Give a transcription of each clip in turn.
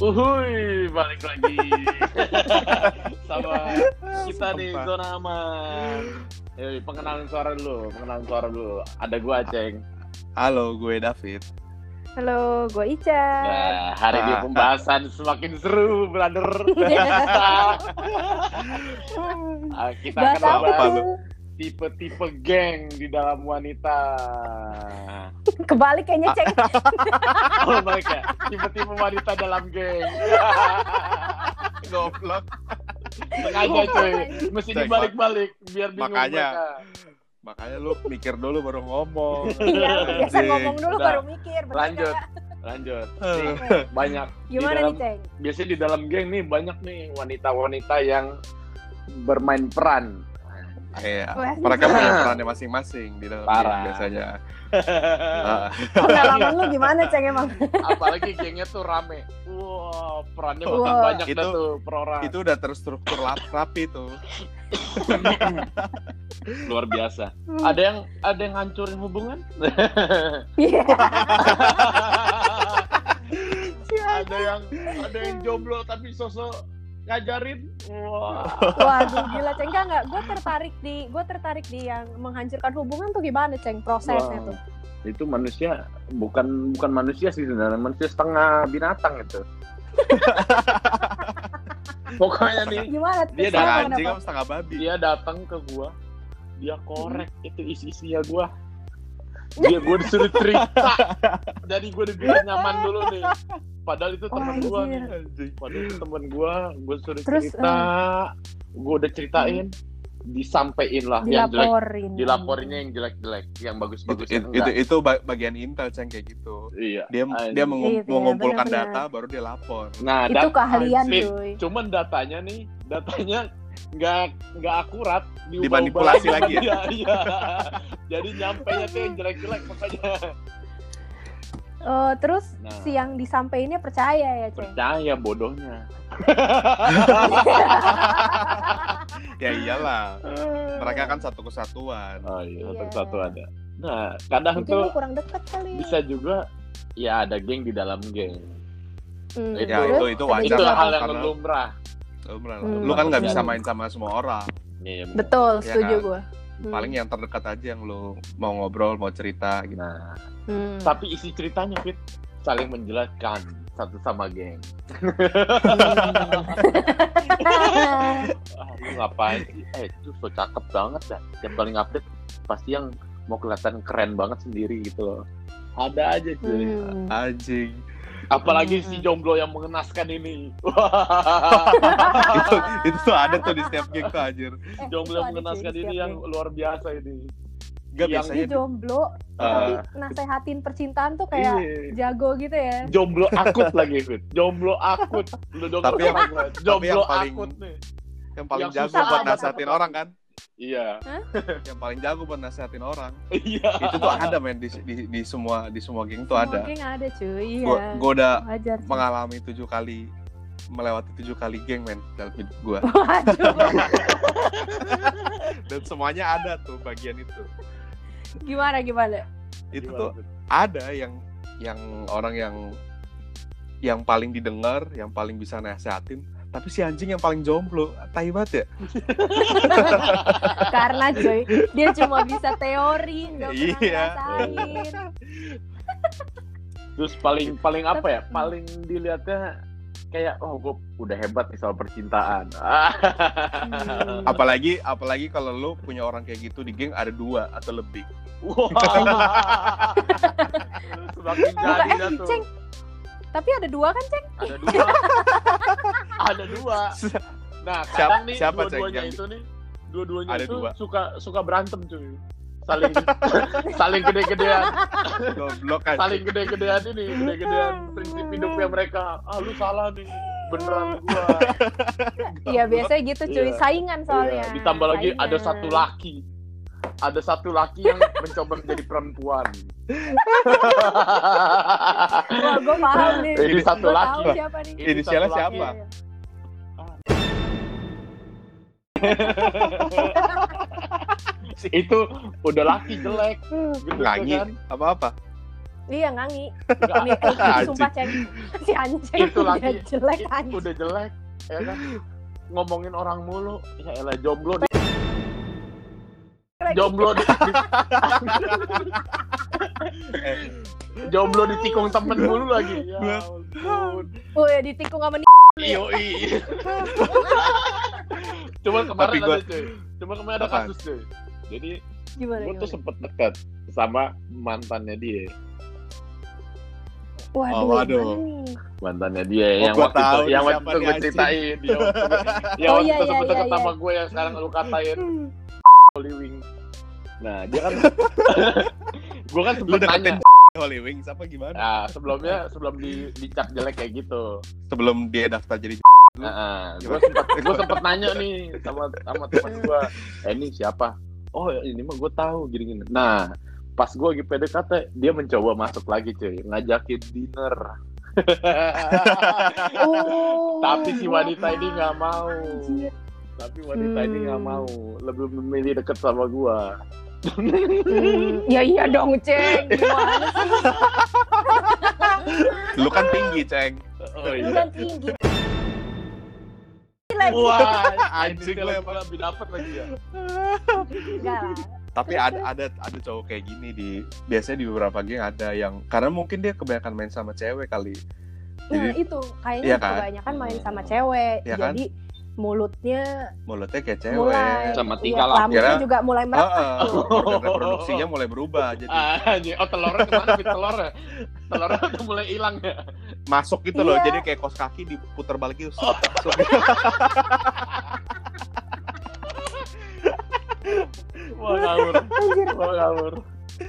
Uhuy, balik lagi sama kita di zona aman. Yoi, pengenalan suara dulu, pengenalan suara dulu. Ada gua Ceng. Halo, gue David. Halo, gue Ica. Nah, hari ini Ah. pembahasan semakin seru, brother. Ah, kita akan tuh? Tipe-tipe geng di dalam wanita. Kebalik kayaknya, Ceng. Oh, mereka tipe-tipe wanita dalam geng. Goblok. Sengaja cuy, mesti dibalik-balik biar bingung Makanya. mereka. Makanya lu mikir dulu baru ngomong. Iya, biasa ngomong dulu Udah. baru mikir. bener Lanjut, lanjut. Nih, banyak Gimana di dalam, nih, Ceng? biasanya di dalam geng nih banyak nih wanita-wanita yang bermain peran. Iya. Mereka punya perannya masing-masing di dalam Parah. game biasanya. Ah, Pengalaman lu gimana, Ceng, emang? Apalagi gengnya tuh rame. Wah, perannya Wah. banyak dah Itu- tuh per orang. itu udah terstruktur rapi tuh. Luar biasa. Hmm. Ada yang ada yang hancurin hubungan? Iya. ada yang ada yang jomblo tapi sosok ngajarin. Wah. Waduh, gila, Ceng. Enggak, enggak. Gue tertarik di gue tertarik di yang menghancurkan hubungan tuh gimana, Ceng? Prosesnya Wah. tuh. Itu manusia bukan bukan manusia sih sebenarnya, manusia setengah binatang itu. Pokoknya nih Gimana? Dia kenapa? anjing apa setengah babi? dia datang ke gua, dia korek itu isi-isinya gua. Dia gua disuruh cerita. Dari gua dibilang nyaman dulu nih. Padahal itu teman. Anjing. Padahal itu teman gua, gua suruh Terus, cerita. Gua udah ceritain, disampein lah yang jelek. Dilaporin. Dilaporinnya yang jelek-jelek, yang bagus-bagus itu, itu, itu ba- bagian intel ceng kayak gitu. Iya. Dia Anjing. dia mengum- Iya, iya, mengumpulkan benar-benar. data baru dia lapor. Nah, Itu dat- keahlian, cuy. cuman datanya nih, datanya nggak nggak akurat Dimanipulasi lagi ya? iya. Jadi nyampe nya tuh yang jelek-jelek makanya. Oh, terus Nah. si yang disampaikannya percaya ya, Ceng? Percaya bodohnya. Ya iyalah. Mereka kan satu kesatuan. Oh iya, Iya. satu-satu ada. Nah, kadang Mungkin tuh kurang dekat kali ya. bisa juga ya ada geng di dalam geng. Hmm, Ya, terus itu- itu wajar Itu hal yang karena- lumrah. Hmm. lu kan nggak bisa Iya. main sama semua orang. Iya, bener. Betul, Ya setuju kan? gue. Paling yang terdekat aja yang lu mau ngobrol, mau cerita gitu. Nah, Hmm. tapi isi ceritanya Fit saling menjelaskan satu sama geng. Ah, lu ngapain sih? Eh, itu so cakep banget dah. Yang paling update pasti yang mau kelihatan keren banget sendiri gitu loh. Ada aja cuy. Hmm. Anjing. Apalagi Hmm. si jomblo yang mengenaskan ini. itu itu tuh ada tuh di setiap geng tuh anjir. Eh, jomblo yang mengenaskan ini yang luar biasa ini. Gak Yang- biasanya jomblo, Ah. tapi nasehatin percintaan tuh kayak Iya. jago gitu ya. Jomblo akut lagi, Fit. Jomblo akut. Lu dong Tapi yang- jomblo yang paling- akut nih. yang paling Yang jago buat nasehatin orang kan? Iya. Yang paling jago buat nasehatin orang. Iya. Itu tuh ada men di, di, di semua di semua geng tuh Semua ada. geng ada cuy, iya. Gua, gua udah Wajar. mengalami tujuh kali melewati tujuh kali geng men dalam hidup gua dan semuanya ada tuh bagian itu gimana gimana? itu Gimana, tuh ada yang yang orang yang yang paling didengar yang paling bisa nasehatin tapi si anjing yang paling jomblo tai banget ya Karena cuy, dia cuma bisa teori, nggak pernah Iya. ngerasain. Terus paling paling apa ya? Paling dilihatnya kayak oh gue udah hebat nih soal percintaan. Hmm. apalagi apalagi kalau lu punya orang kayak gitu di geng ada dua atau lebih Wah. Semakin Bukan, jadi eh, tuh. Ceng. Tapi ada dua kan, Ceng? Ada dua. ada dua. Nah, Siapa- kadang nih siapa, dua-duanya itu nih, dua-duanya Ada itu dua. suka suka berantem cuy. Saling saling gede-gedean, goblok saling gede-gedean ini, gede-gedean prinsip hidupnya mereka. Ah lu salah nih. Beneran gua. Iya, biasanya gitu cuy, Iya. saingan soalnya. Iya, Ditambah lagi ada Saingan. satu laki. Ada satu laki yang mencoba menjadi perempuan. Wah, gue paham nih. Ini satu Gua laki. siapa nih. Ini Inisialnya satu laki. siapa? Iya, iya. itu udah laki jelek gitu nganyi kan apa apa Iya ngangi. Nih, eh, sumpah ceng. Si anjing Itu udah lagi. jelek anjing. udah jelek ya kan ngomongin orang mulu ya elah jomblo di, jomblo di, di- jomblo ditikung temen mulu lagi ya ampun Oh ya ditikung sama nih. Yoi. Cuma kemarin gua- ada cuy. Cuma kemarin ada kasus cuy. Jadi Gimana? gue tuh gimana? sempet dekat sama mantannya dia. Waduh. Oh, waduh. Mantannya dia Oh, yang waktu tahu itu yang waktu itu gue ceritain. Dia waktu yang Oh, waktu iya, itu iya, sempet deket iya, sama iya. gue yang sekarang lu katain Hmm. Holy Wing. Nah dia kan gue kan deketin nanya. Holy Wings apa gimana? Nah sebelumnya sebelum di dicap jelek kayak gitu. Sebelum dia daftar jadi Nah, gue sempet gue sempet nanya nih sama sama teman gue, eh ini siapa? Oh ini mah gue tahu gini gini. Nah pas gue lagi PDKT dia mencoba masuk lagi cuy, ngajakin dinner. Oh. Tapi si wanita ini nggak mau. Tapi wanita ini nggak Hmm. mau, lebih memilih deket sama gue. Hmm, ya iya dong, Ceng. Gimana sih? Lu kan tinggi, Ceng. Oh Lu iya. kan tinggi. Lagi. Wah, Anjing lu lu emang. lebih dapat lagi ya. Enggak lah. Tapi ada ada ada cowok kayak gini di biasanya di beberapa geng ada yang karena mungkin dia kebanyakan main sama cewek kali. Nah, Jadi itu kayaknya Iya kan? kebanyakan main sama cewek. Iya kan? Mulutnya mulutnya kayak cewek. mulai Sama iya, tingkah laku. rambutnya Kira- juga mulai Oh, meretak oh. tuh. Dan reproduksinya mulai berubah jadi anjing. oh telurnya ke mana telurnya? Telurnya udah mulai hilang ya. masuk gitu loh. Iya. Jadi kayak kos kaki diputar balik gitu. Oh. Sup. Wah ngawur, Anjir. wah ngawur.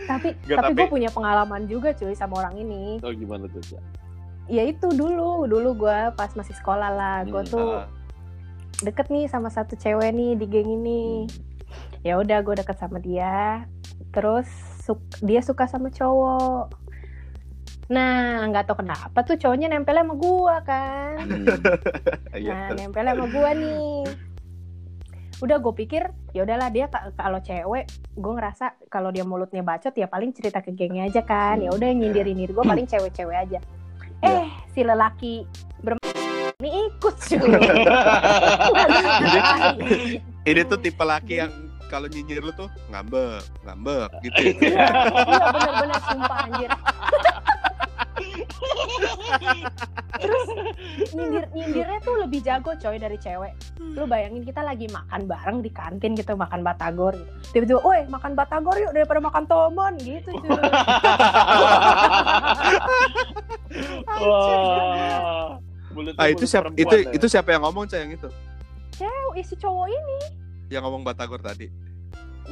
Tapi Nggak, tapi tapi- gue punya pengalaman juga cuy sama orang ini. Oh gimana tuh? Ya itu dulu, dulu gue pas masih sekolah lah, gue Hmm, tuh Ah. Deket nih sama satu cewek nih di geng ini. Ya udah gue deket sama dia. Terus suk- dia suka sama cowok. Nah, nggak tau kenapa tuh cowoknya nempelnya sama gua kan. Iya. Nah, nempelnya sama gua nih. Udah gue pikir, ya udahlah dia ka- kalau cewek, gue ngerasa kalau dia mulutnya bacot ya paling cerita ke gengnya aja kan. Ya udah nyindirin diri gue paling cewek-cewek aja. Eh, si lelaki ber ini ikut cuy. Ini tuh tipe laki yang kalau nyinyir lu tuh ngambek, ngambek gitu. Iya bener-bener sumpah anjir. Terus nyindir nyindirnya tuh lebih jago coy dari cewek. Lu bayangin kita lagi makan bareng di kantin gitu makan batagor gitu. Tiba-tiba, "Woi, makan batagor yuk daripada makan tomon." gitu cuy. Wah. Mulutnya Ah itu mulut siapa itu ya. itu siapa yang ngomong cah yang itu? Cewek isi cowok ini Yang ngomong Batagor tadi.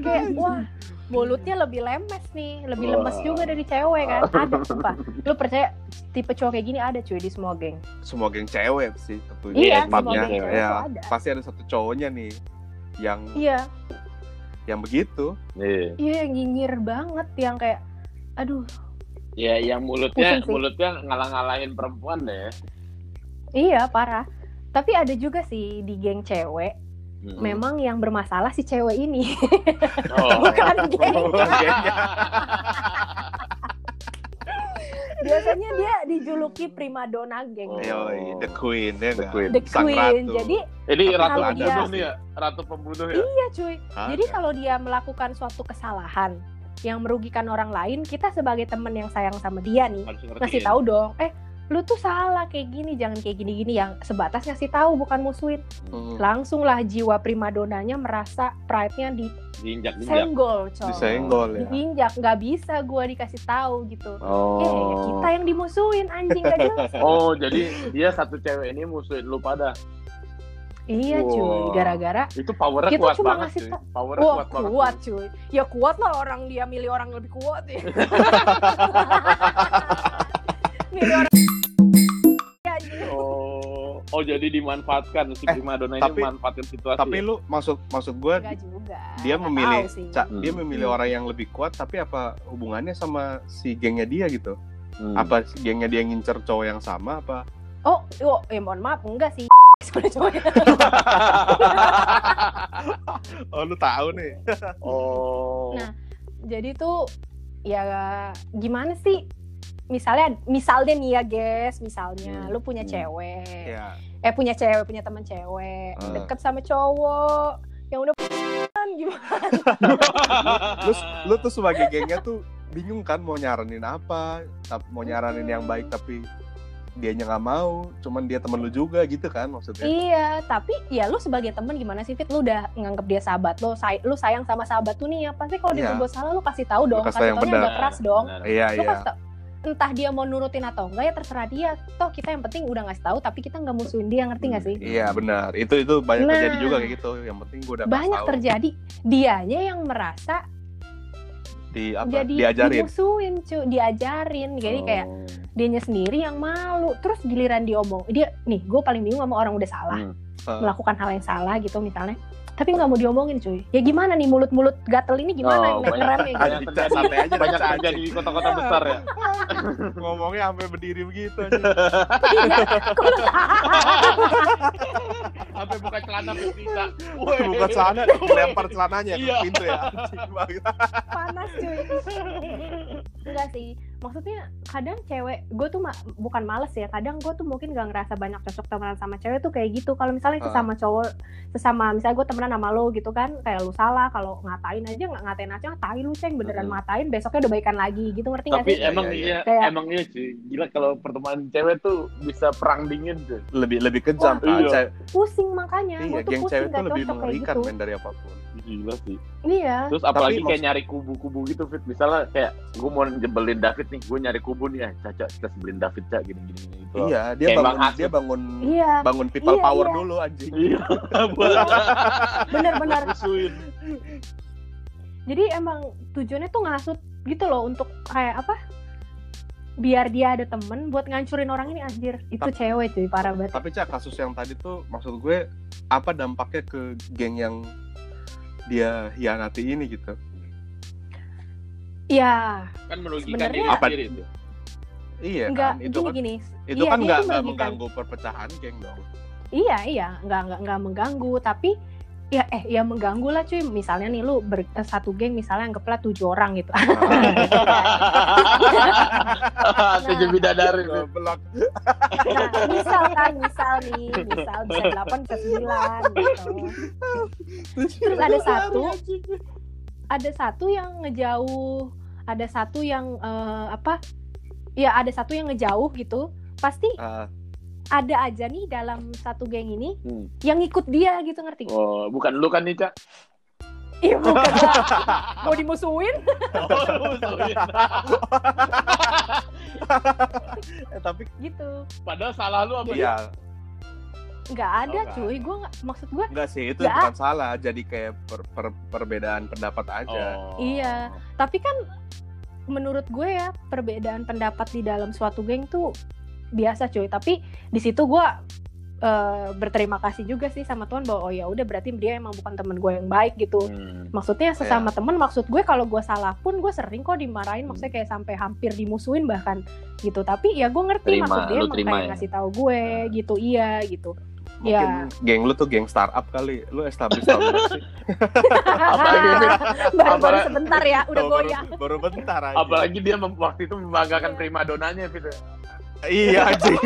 kayak wah mulutnya lebih lemes nih, lebih Wah. lemes juga dari cewek kan. Ada sumpah. Lu percaya tipe cowok kayak gini ada cuy di semua geng. Semua geng cewek sih tentunya. Iya, semua geng cewek ya, ada. pasti ada satu cowoknya nih yang Iya, yang begitu. Iya. iya yang nyinyir banget yang kayak aduh Ya yang mulutnya mulutnya ngalah-ngalahin perempuan deh. Iya parah. Tapi ada juga sih di geng cewek, Hmm. memang yang bermasalah si cewek ini, Oh. bukan geng. Bukan gengnya. Biasanya dia dijuluki primadona geng. Oh. Yoi, the queen ya The nggak? queen. The Sang Queen. ratu. Jadi Ini ratu pembunuh dia- nih ya, ratu pembunuh ya. iya cuy. Ada. Jadi kalau dia melakukan suatu kesalahan yang merugikan orang lain, kita sebagai teman yang sayang sama dia nih ngasih tahu dong. Eh, lu tuh salah kayak gini, jangan kayak gini-gini yang sebatas ngasih tahu bukan musuhin. Hmm. Langsung lah jiwa primadonanya merasa pride-nya diinjak-injak. disenggol, coy. disenggol ya. diinjak nggak bisa gue dikasih tahu gitu Oh. eh ya kita yang dimusuhin anjing gak jelas Oh, jadi dia satu cewek ini musuhin lu pada. Iya cuy Wah. gara-gara Itu powernya Kita kuat cuma banget, ngasih cuy. Powernya wah kuat, banget. kuat cuy ya kuat lah orang dia milih orang lebih kuat ya milih orang Ya, anjing. Oh, oh jadi dimanfaatkan si Eh, primadona ini tapi- memanfaatkan situasi. Tapi ya? lu maksud maksud gue juga dia memilih dia Hmm. memilih Hmm. orang yang lebih kuat tapi apa hubungannya sama si gengnya dia gitu? Hmm. Apa si gengnya dia ngincer cowok yang sama apa? oh oh eh mohon maaf enggak sih sebenarnya. Oh lu tahu nih. Oh. Nah, jadi tuh ya gimana sih misalnya misalnya nih ya guys misalnya Hmm. lu punya Hmm. cewek ya eh punya cewek punya teman cewek Ah. deket sama cowok yang udah gimana lu lu tuh sebagai gengnya tuh bingung kan mau nyaranin apa mau nyaranin yang baik tapi dianya nggak mau cuman dia temen lu juga gitu kan maksudnya Iya, tapi ya lu sebagai temen gimana sih Fit? Lu udah nganggep dia sahabat lo, say- lu sayang sama sahabat tuh nih, ya pasti kalau dia Iya. berbuat salah lu kasih tahu dong, kasih kasih tahu yang tahu benar. agak keras dong. Benar. iya Lu iya kasih tau, entah dia mau nurutin atau enggak ya terserah dia. Toh kita yang penting udah ngasih tahu, tapi kita nggak musuhin dia, ngerti nggak sih? iya benar itu itu banyak Nah. terjadi juga kayak gitu yang penting gue udah kasih Banyak tahu. terjadi, dianya yang merasa di apa jadi diajarin dimusuhin, cu, diajarin. Jadi kayak Oh. dianya sendiri yang malu. Terus giliran diomong, dia nih gue paling bingung sama orang udah salah. Hmm. Eh, melakukan hal yang salah gitu misalnya tapi nggak mau diomongin cuy. Ya gimana nih mulut-mulut gatel ini gimana? Oh, naik banyak- remnya gitu banyak terjadi santai aja banyak terjadi di kota-kota besar ya. Ngomongnya sampai berdiri begitu aja sampai buka celana bisa bukan celana dilempar celananya ke Iya. pintu ya. Panas cuy. Enggak sih maksudnya kadang cewek gue tuh ma- bukan males ya kadang gue tuh mungkin gak ngerasa banyak cocok temenan sama cewek tuh kayak gitu. Kalau misalnya Ah. sesama cowok sesama misalnya gue temenan sama lo gitu kan kayak lu salah kalau ngatain aja nggak ngatain aja tai lu ceng beneran Mm. ngatain besoknya udah baikan lagi gitu ngerti gak tapi sih? emang Iya, iya, Kayak- emang iya sih. Gila kalau pertemanan cewek tuh bisa perang dingin tuh lebih lebih kejam Wah, iya. Cewek- pusing makanya iya gue tuh geng pusing cewek gak tuh lebih cocok kayak mengerikan gitu. dari apa pun. Gila sih. Iya. Terus apalagi Tapi kayak nyari kubu-kubu gitu fit. Misalnya kayak gue mau jebelin David nih gue nyari kubu nih ya caca kita sebelin David cak gini gini gini gitu. Iya dia Kayak Bang bangun dia bangun iya. bangun people Iya, power iya. dulu anjing. Iya. Bener-bener musuhin jadi emang tujuannya tuh ngasut gitu loh untuk kayak apa? Biar dia ada temen buat ngancurin orang ini anjir. Itu Tapi- cewek cuy parah banget. Tapi cak kasus yang tadi tuh maksud gue apa dampaknya ke geng yang dia hianati ini gitu ya kan merugikan Sebenarnya- diri Apa- sendiri tuh iya enggak kan itu gini kan gini. itu iya, kan nggak mengganggu perpecahan geng dong. Iya iya. Nggak nggak nggak mengganggu tapi ya eh ya mengganggu lah cuy. Misalnya nih lu ber, eh, satu geng misalnya anggaplah tujuh orang gitu. Tujuh bidadari tuh. Goblok. nah misal kan misal nih misal bisa delapan bisa sembilan gitu. Terus ada satu ada satu yang ngejauh, ada satu yang eh, apa? Ya ada satu yang ngejauh gitu. Pasti Ah, ada aja nih dalam satu geng ini Hmm. yang ikut dia gitu ngerti? oh bukan lu kan nih cak Iya bukan lah. Mau dimusuhin? oh, eh, tapi Gitu. padahal salah lu apa iya Nggak ada Oh, nggak cuy. Gue nggak maksud gue. enggak sih itu Nggak. bukan salah jadi kayak per- per- perbedaan pendapat aja Oh. Iya. Tapi kan menurut gue ya perbedaan pendapat di dalam suatu geng tuh biasa cuy. Tapi di situ gue eh, berterima kasih juga sih sama Tuhan bahwa oh ya udah berarti dia emang bukan temen gue yang baik gitu. Hmm. maksudnya sesama temen maksud gue kalau gue salah pun gue sering kok dimarahin Hmm. maksudnya kayak sampai hampir dimusuhin bahkan gitu tapi ya gue ngerti Terima, maksud dia emang terima kayak ya? ngasih tahu gue gitu iya gitu mungkin Ya. geng lu tuh geng startup kali. Lu establish tahun berapa sih? Apalagi baru baru sebentar ya udah Oh, baru, baru bentar aja. Apalagi dia waktu itu membanggakan Iya. prima donanya Fit. iya anjing.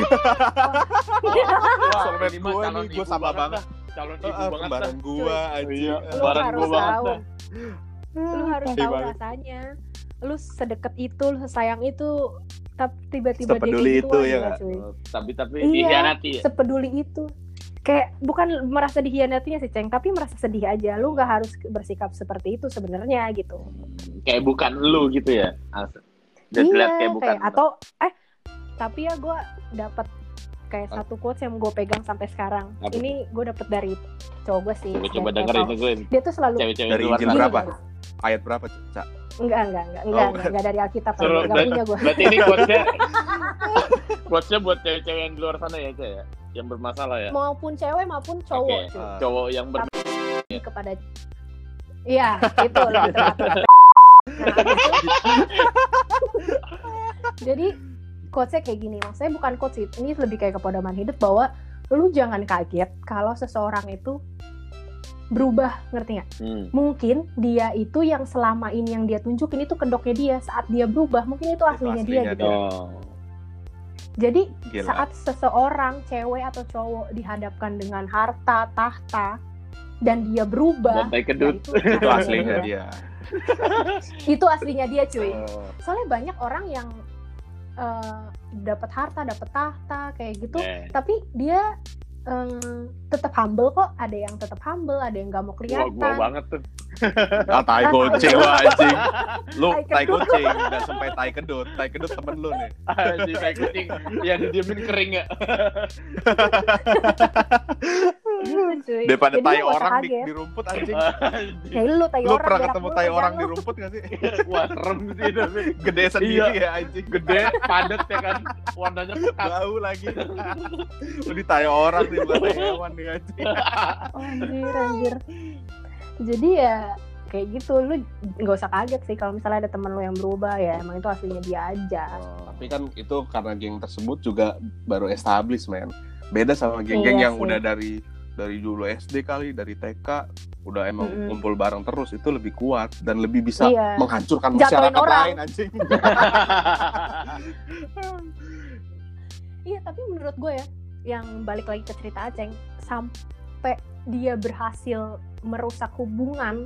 Gua calon nih, ibu sama banget calon ibu Ah, banget kembaran gua anjing. Iya, harus gua banget lu harus tahu rasanya. Lu sedekat itu lu sesayang itu tapi tiba-tiba dia kayak itu, ya cuy. tapi tapi Iya. dikhianati ya? sepeduli itu kayak bukan merasa dikhianatinya sih ceng tapi merasa sedih aja. Lu nggak harus bersikap seperti itu sebenarnya gitu. Kayak bukan lu gitu ya? Iya kayak bukan lu. atau eh tapi ya gue dapat kayak Apa? satu quotes yang gue pegang sampai sekarang. Apa ini gue dapet dari cowok gue sih coba coba Kayak- denger kayak itu gue dia tuh selalu cewek-cewek Dari di luar Injil berapa? ayat berapa cak? Enggak enggak enggak enggak Oh. enggak, enggak dari Alkitab. Enggak punya gue berarti ini quotesnya quotesnya buat cewek-cewek yang di luar sana ya Cak, ya yang bermasalah ya maupun cewek maupun cowok Oke. cuy. Ah. cowok yang ber kepada iya itu lebih jadi quotesnya kayak gini maksudnya bukan quotes sih ini lebih kayak kepedoman hidup bahwa lu jangan kaget kalau seseorang itu berubah ngerti nggak Hmm. mungkin dia itu yang selama ini yang dia tunjukin itu kedoknya dia saat dia berubah mungkin itu aslinya, dia aslinya gitu dia. Oh. Jadi Gila. saat seseorang cewek atau cowok dihadapkan dengan harta tahta dan dia berubah kedut. itu, itu aslinya dia. itu aslinya dia cuy Oh. soalnya banyak orang yang eh, dapat harta dapat tahta kayak gitu Eh. tapi dia em, tetap humble kok ada yang tetap humble ada yang nggak mau Gua, kelihatan gua banget tuh. Ah, tai kucing lu anjing. Lu Tai tai kucing udah sampai tai kedut. Tai kedut temen lu nih. Anjing kayak kucing yang didiemin kering ya. Gitu, cuy. Daripada tai lu orang di, di rumput anjing. ya lu tai Lu orang pernah berak ketemu tai orang di lu. rumput gak sih? Wah, serem sih tapi Gede sendiri ya anjing. gede, padat ya kan. Warnanya pekat. Bau lagi. Lu di tai orang nih bukan tai hewan nih anjing. Oh, anjir anjir jadi ya kayak gitu lu nggak usah kaget sih kalau misalnya ada temen lu yang berubah ya emang itu aslinya dia aja Tapi kan itu karena geng tersebut juga baru establish man. Beda sama geng-geng Iya yang sih. udah dari dari dulu SD kali, dari TK udah emang Mm-mm. kumpul bareng terus itu lebih kuat dan lebih bisa Iya. menghancurkan Jatuhin masyarakat orang. lain anjing. iya tapi menurut gue ya yang balik lagi ke cerita Aceng sampai dia berhasil merusak hubungan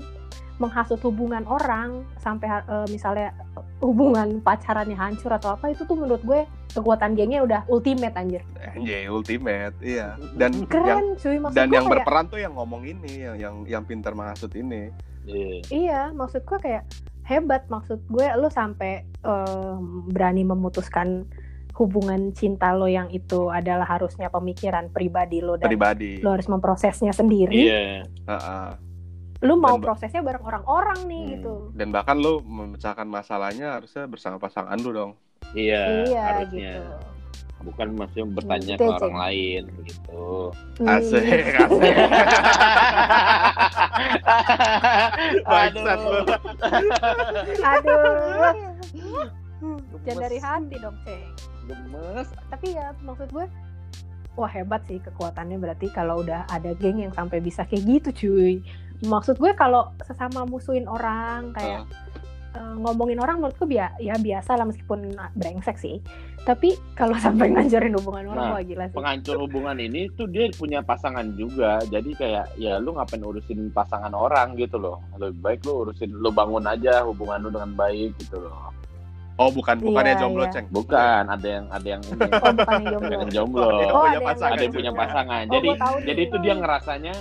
menghasut hubungan orang sampai eh, misalnya hubungan pacarannya hancur atau apa itu tuh menurut gue kekuatan gengnya udah ultimate anjir Anjay, ultimate, iya. Dan yang keren cuy maksud dan gue yang kayak berperan tuh yang ngomong ini, yang yang yang pintar menghasut ini. Iya. Iya, maksud gue kayak hebat. Maksud gue lu sampai em, berani memutuskan hubungan cinta lo yang itu adalah harusnya pemikiran pribadi lo dan Pribadi. lo harus memprosesnya sendiri. Iya. Heeh. Lu mau Dan- prosesnya bareng orang-orang nih Hmm. gitu. Dan bahkan lu memecahkan masalahnya harusnya bersama pasangan lu dong. Iya, iya harusnya. gitu. Bukan maksudnya bertanya Gitu ke orang lain gitu. Hmm. Asik, asik. Aduh, Gemes. jangan dari hati dong, Ceng. Gemes. Tapi ya maksud gue wah hebat sih kekuatannya berarti kalau udah ada geng yang sampai bisa kayak gitu cuy maksud gue kalau sesama musuhin orang kayak eh, ngomongin orang menurut gue bia ya biasa lah meskipun brengsek sih tapi kalau sampai ngancurin hubungan orang Nah, wah gila sih Penghancur hubungan ini tuh dia punya pasangan juga. Jadi kayak ya lu ngapain urusin pasangan orang gitu loh. Lebih baik lu urusin lu bangun aja hubungan lu dengan baik gitu loh. Oh, bukan bukannya Iya, jomblo, iya. Ceng. Bukan, ada yang ada yang ini, oh bukan yang ada yang jomblo jomblo. Yang Oh, punya ada yang pasangan ada yang punya juga. pasangan. Oh, jadi jadi itu dia ngerasanya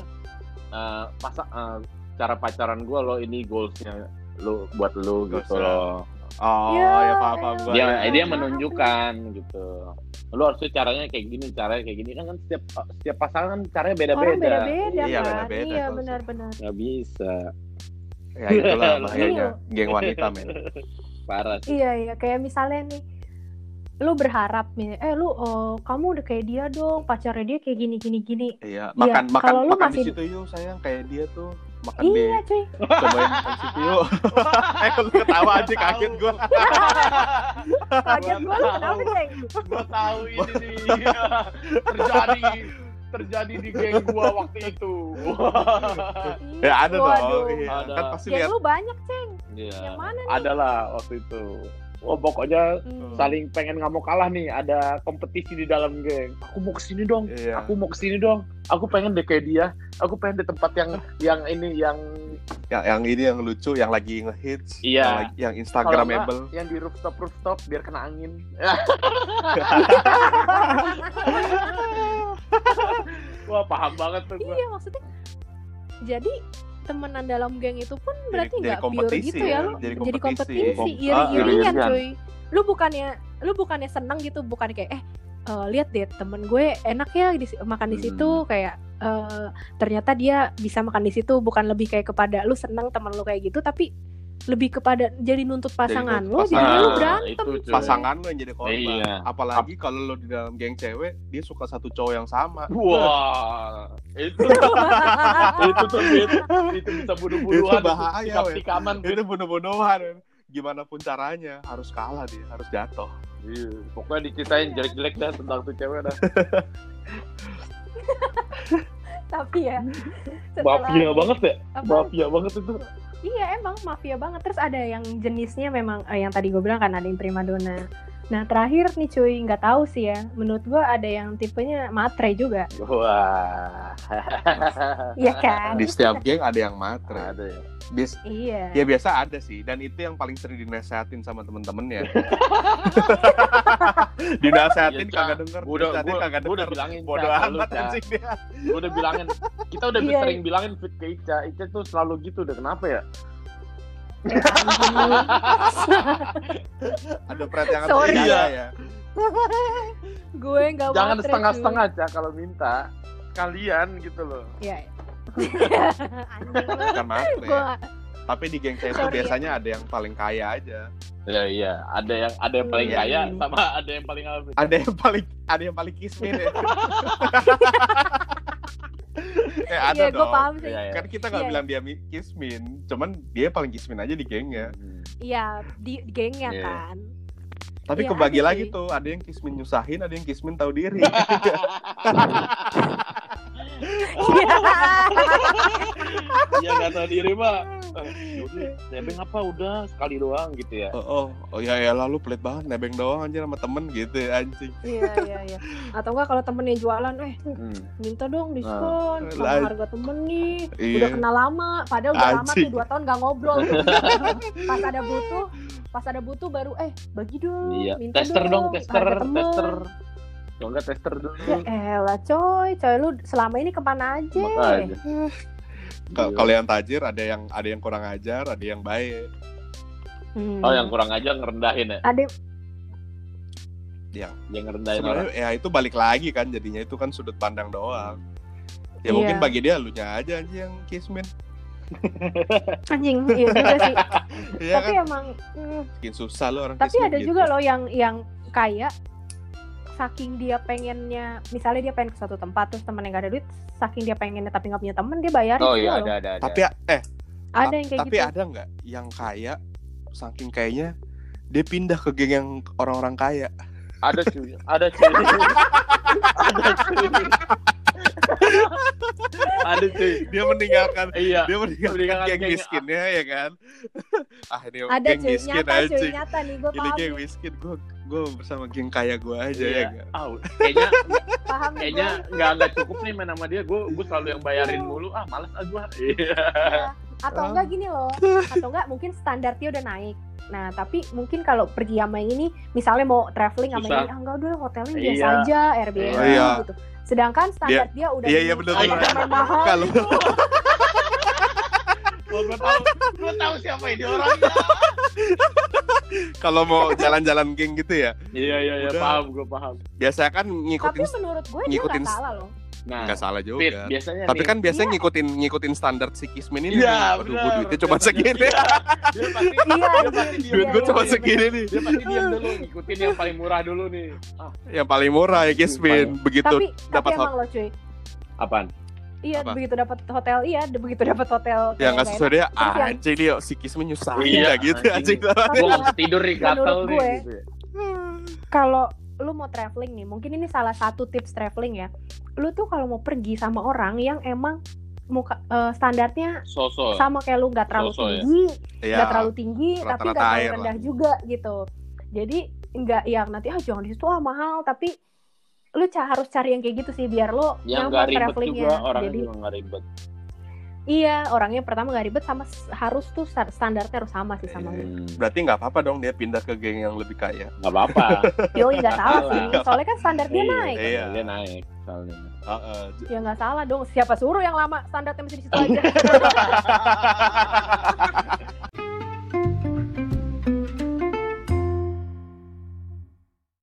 eh masa eh, cara pacaran gua lo ini goalsnya lu buat lu gitu loh. Oh, Ya, ya paham paham gua. Dia Iya, dia menunjukkan gitu. Lu harusnya caranya kayak gini, caranya kayak gini kan kan setiap setiap pasangan caranya orang beda-beda. beda-beda Iya, kan beda-beda, iya kalau benar-benar Nggak bisa. Ya itulah Iya. bahayanya geng wanita, men. Parah sih. iya iya kayak misalnya nih lu berharap nih eh lu oh, kamu udah kayak dia dong pacarnya dia kayak gini gini gini Iya, makan makan kalau lu makan di masih- situ yuk sayang kayak dia tuh. Makan iya deh. cuy Cobain makan di situ yuk. eh, lu ketawa aja kaget gua. kaget gue lu kenapa ceng Gua tahu ini nih. terjadi terjadi di geng gua waktu itu. Ya ada Waduh. dong. Iya, Ada. kan pasti Geng lihat lu banyak ceng Iya. Yang mana nih? Adalah waktu itu. Oh pokoknya Hmm. saling pengen nggak mau kalah nih. Ada kompetisi di dalam geng. Aku mau ke sini dong. Iya. Aku mau ke sini dong. Aku pengen deh kayak dia. Aku pengen di tempat yang yang ini yang yang yang ini yang lucu yang lagi ngehits Iya. yang, yang instagramable yang di rooftop rooftop biar kena angin. Wah paham banget tuh gua. iya maksudnya jadi temenan dalam geng itu pun berarti jadi nggak pure kompetisi gitu ya ya, lu jadi jadi kompetisi. kompetisi Kom- iri-irian ah, cuy lu bukannya lu bukannya seneng gitu bukan kayak eh eh, lihat deh temen gue enak ya di, makan di situ Hmm. kayak eh, ternyata dia bisa makan di situ bukan lebih kayak kepada lu seneng temen lu kayak gitu tapi lebih kepada jadi nuntut pasangan jadi pasangan. lu Nah, berantem itu, pasangan lo yang jadi korban Iya. apalagi kalau lo di dalam geng cewek dia suka satu cowok yang sama Wah, itu itu tuh Fit. itu bisa bunuh-bunuhan, Itu bahaya, weh. tikaman. itu bunuh-bunuhan gimana pun caranya harus kalah dia harus jatuh Iya, pokoknya diceritain jelek-jelek dah tentang tuh cewek dah. tapi ya setelah- Mafia banget ya, apa, mafia banget itu. Iya emang mafia banget. Terus ada yang jenisnya memang eh, yang tadi gue bilang kan ada yang primadona nah terakhir nih cuy nggak tahu sih ya menurut gue ada yang tipenya matre juga Wah, Iya kan Di setiap geng ada yang matre. ada ya. Bis, iya ya biasa ada sih dan itu yang paling sering dinasehatin sama temen-temennya. dinasehatin Iya, Ca. kagak denger, udah, dinasehatin gua, kagak gua udah bilangin Bodoh amat anjing dia. Gua udah bilangin, kita udah Iya. sering bilangin fit ke Ica. Ica tuh selalu gitu, udah kenapa ya? Ada pret yang Sorry. ada ya. gue nggak Jangan matre, setengah-setengah Ca kalau minta. Kalian gitu loh. Iya. anjing. Bukan matre. gue Tapi di geng saya itu ya. biasanya ada yang paling kaya aja. Ya iya, ada yang ada yang paling Iya. kaya sama ada yang paling apa? Ada yang paling ada yang paling kismin ya. eh ada iya gue dong. paham sih Iya, iya. Kan kita nggak Iya. bilang dia mi- kismin, cuman dia paling kismin aja di gengnya. Hmm. iya di gengnya Iya. kan Tapi Iya, kebagi ada lagi sih. tuh, ada yang kismin nyusahin, ada yang kismin tahu diri. Iya. Nggak tahu diri pak. Eh, nebeng apa udah sekali doang gitu ya. oh, oh, oh ya ya lalu pelit banget nebeng doang anjir sama temen gitu ya, anjing. iya iya iya atau enggak kalau temennya jualan eh Hmm. minta dong diskon Nah, sama harga temen nih Iya. udah kenal lama padahal udah lama Anjing. tuh dua tahun gak ngobrol pas ada butuh pas ada butuh baru eh bagi dong Iya. minta Tester dong, tester, harga temen. tester. Kalau nggak tester dulu. ya elah coy coy lu selama ini ke mana aja Makanya. Ka- Kalau yang tajir ada yang ada yang kurang ajar, ada yang baik. Hmm. Oh yang kurang aja ngerendahin ya? ada Yang Yang ngerendahin orang. sebenarnya ya itu balik lagi kan jadinya itu kan sudut pandang doang. Ya Iya. mungkin bagi dia lu aja anjing yang kismin. anjing iya juga sih Iya tapi kan? emang Bikin susah lo orang tapi kismin ada gitu. juga loh yang yang kaya saking dia pengennya misalnya dia pengen ke suatu tempat terus temennya gak ada duit saking dia pengennya tapi nggak punya temen dia bayarin Oh juga iya ada ada ada. Tapi eh ada yang kayak tapi gitu ada nggak yang kaya saking kayaknya dia pindah ke geng yang orang-orang kaya. ada cuy, ada cuy. ada cuy. Ada cuy. Dia meninggalkan Iya. dia meninggalkan Meninggalkan geng geng- miskinnya ya kan. ah ini ada geng cuy miskin nyata aja. cuy nyata nih gue Ini geng miskin gue gue bersama geng kaya gue aja ya Iya. kan. Ah, kayaknya paham kayaknya nggak nggak cukup nih main sama dia. Gue gue selalu yang bayarin mulu. Ah males ah gue. Iya. gua. atau enggak gini loh atau enggak mungkin standar dia udah naik nah tapi mungkin kalau pergi sama yang ini misalnya mau traveling sama Susah. ini ah enggak udah hotelnya biasa Iya. aja Airbnb Oh, iya. gitu sedangkan standar dia, udah Iya, iya, bener, bener. mahal Kalau Oh, gue tahu, gue tahu siapa ini orangnya. kalau mau jalan-jalan geng gitu ya, Iya iya iya Udah. paham gue paham. biasanya kan tapi ngikutin menurut gue dia ngikutin nggak salah loh Nah, nggak salah Fit, juga. biasanya Tapi nih, kan biasanya Iya. ngikutin ngikutin standar si Kismin ini. Iya. Aduh, bener. gue duitnya cuma segini. dia- dia pasti Iya, dia pasti iya, diam Duit gue iya, cuma iya, segini nih. dia pasti diam dulu ngikutin yang paling murah dulu nih. Ah, Yang paling murah ya Kismin. Begitu tapi tapi dapat emang loh cuy apaan? iya Apa? begitu dapat hotel iya begitu dapat hotel yang kayak nggak nggak sesuai dia yang- anjing dia si Kismin nyusahin Iya, ya gitu anjing. Tapi Gue nggak tidur gatel nih. gue, gitu ya. kalau lu mau traveling nih, mungkin ini salah satu tips traveling ya. Lu tuh kalau mau pergi sama orang yang emang muka eh, standarnya Sosok. sama kayak lu nggak terlalu So-so ya? tinggi, Iya. nggak terlalu tinggi, tapi nggak terlalu rendah lah. juga gitu. Jadi nggak yang nanti ah jangan di situ ah mahal, tapi lu ca- harus cari yang kayak gitu sih biar lo Yang nyaman nggak ribet travelingnya. juga orangnya Jadi juga nggak ribet. Iya orangnya pertama nggak ribet sama harus tuh sta- standarnya harus sama sih sama lu. Hmm, Berarti nggak apa-apa dong dia pindah ke geng yang lebih kaya. nggak apa-apa. Yoi nggak salah Salah. sih, soalnya kan standar dia Iya, naik. Iya. Dia naik soalnya. Heeh. Ya nggak salah dong. Siapa suruh yang lama standarnya masih di situ aja.